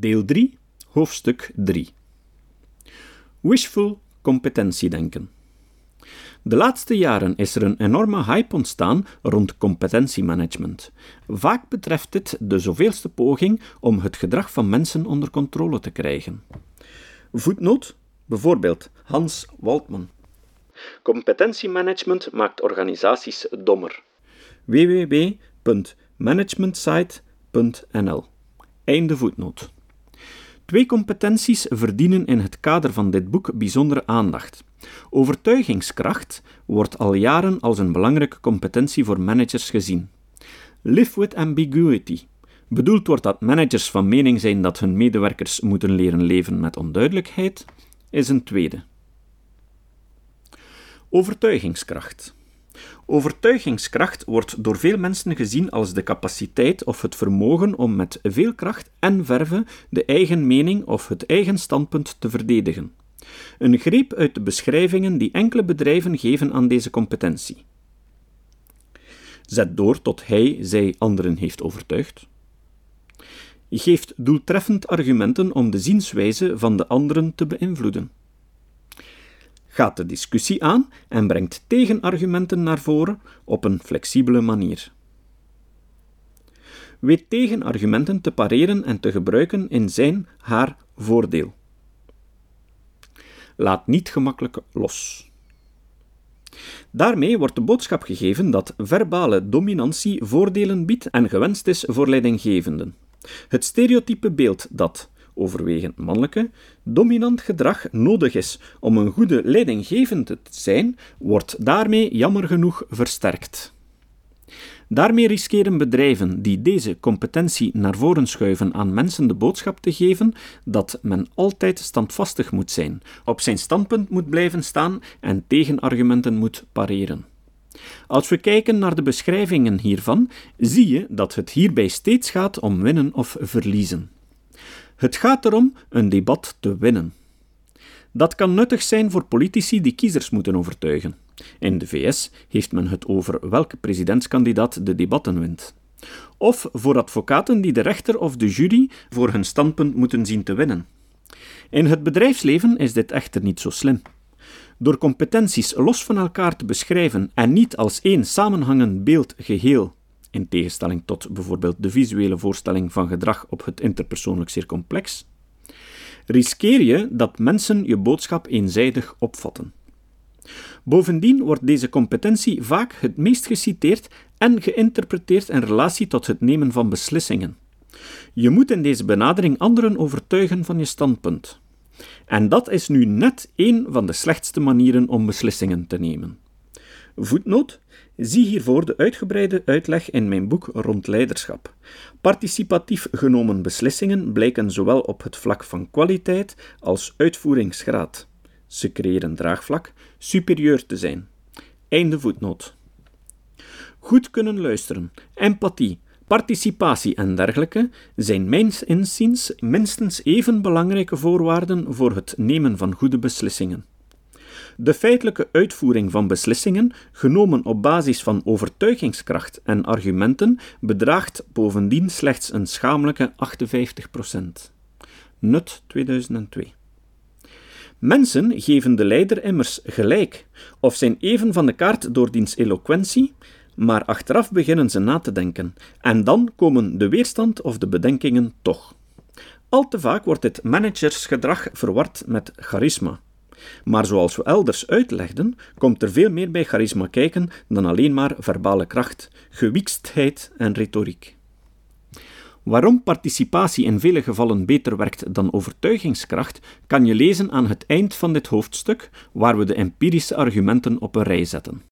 Deel 3, hoofdstuk 3. Wishful competentiedenken. De laatste jaren is er een enorme hype ontstaan rond competentiemanagement. Vaak betreft dit de zoveelste poging om het gedrag van mensen onder controle te krijgen. Voetnoot, bijvoorbeeld Hans Waldman. Competentiemanagement maakt organisaties dommer. www.managementsite.nl Einde voetnoot. Twee competenties verdienen in het kader van dit boek bijzondere aandacht. Overtuigingskracht wordt al jaren als een belangrijke competentie voor managers gezien. Live with ambiguity. Bedoeld wordt dat managers van mening zijn dat hun medewerkers moeten leren leven met onduidelijkheid, is een tweede. Overtuigingskracht. Overtuigingskracht wordt door veel mensen gezien als de capaciteit of het vermogen om met veel kracht en verve de eigen mening of het eigen standpunt te verdedigen. Een greep uit de beschrijvingen die enkele bedrijven geven aan deze competentie. Zet door tot hij, zij anderen heeft overtuigd. Geeft doeltreffend argumenten om de zienswijze van de anderen te beïnvloeden gaat de discussie aan en brengt tegenargumenten naar voren op een flexibele manier. Weet tegenargumenten te pareren en te gebruiken in zijn, haar voordeel. Laat niet gemakkelijk los. Daarmee wordt de boodschap gegeven dat verbale dominantie voordelen biedt en gewenst is voor leidinggevenden. Het stereotype beeld dat overwegend mannelijke, dominant gedrag nodig is om een goede leidinggevende te zijn, wordt daarmee jammer genoeg versterkt. Daarmee riskeren bedrijven die deze competentie naar voren schuiven aan mensen de boodschap te geven dat men altijd standvastig moet zijn, op zijn standpunt moet blijven staan en tegenargumenten moet pareren. Als we kijken naar de beschrijvingen hiervan, zie je dat het hierbij steeds gaat om winnen of verliezen. Het gaat erom een debat te winnen. Dat kan nuttig zijn voor politici die kiezers moeten overtuigen. In de VS heeft men het over welke presidentskandidaat de debatten wint. Of voor advocaten die de rechter of de jury voor hun standpunt moeten zien te winnen. In het bedrijfsleven is dit echter niet zo slim. Door competenties los van elkaar te beschrijven en niet als één samenhangend beeld geheel in tegenstelling tot bijvoorbeeld de visuele voorstelling van gedrag op het interpersoonlijk zeer complex, riskeer je dat mensen je boodschap eenzijdig opvatten. Bovendien wordt deze competentie vaak het meest geciteerd en geïnterpreteerd in relatie tot het nemen van beslissingen. Je moet in deze benadering anderen overtuigen van je standpunt. En dat is nu net een van de slechtste manieren om beslissingen te nemen. Voetnoot: Zie hiervoor de uitgebreide uitleg in mijn boek rond leiderschap. Participatief genomen beslissingen blijken zowel op het vlak van kwaliteit als uitvoeringsgraad. Ze creëren draagvlak superieur te zijn. Einde voetnoot. Goed kunnen luisteren, empathie, participatie en dergelijke zijn mijns inziens minstens even belangrijke voorwaarden voor het nemen van goede beslissingen. De feitelijke uitvoering van beslissingen, genomen op basis van overtuigingskracht en argumenten, bedraagt bovendien slechts een schamelijke 58%. Nut 2002. Mensen geven de leider immers gelijk, of zijn even van de kaart door diens eloquentie, maar achteraf beginnen ze na te denken, en dan komen de weerstand of de bedenkingen toch. Al te vaak wordt dit managersgedrag verward met charisma. Maar zoals we elders uitlegden, komt er veel meer bij charisma kijken dan alleen maar verbale kracht, gewiekstheid en retoriek. Waarom participatie in vele gevallen beter werkt dan overtuigingskracht, kan je lezen aan het eind van dit hoofdstuk, waar we de empirische argumenten op een rij zetten.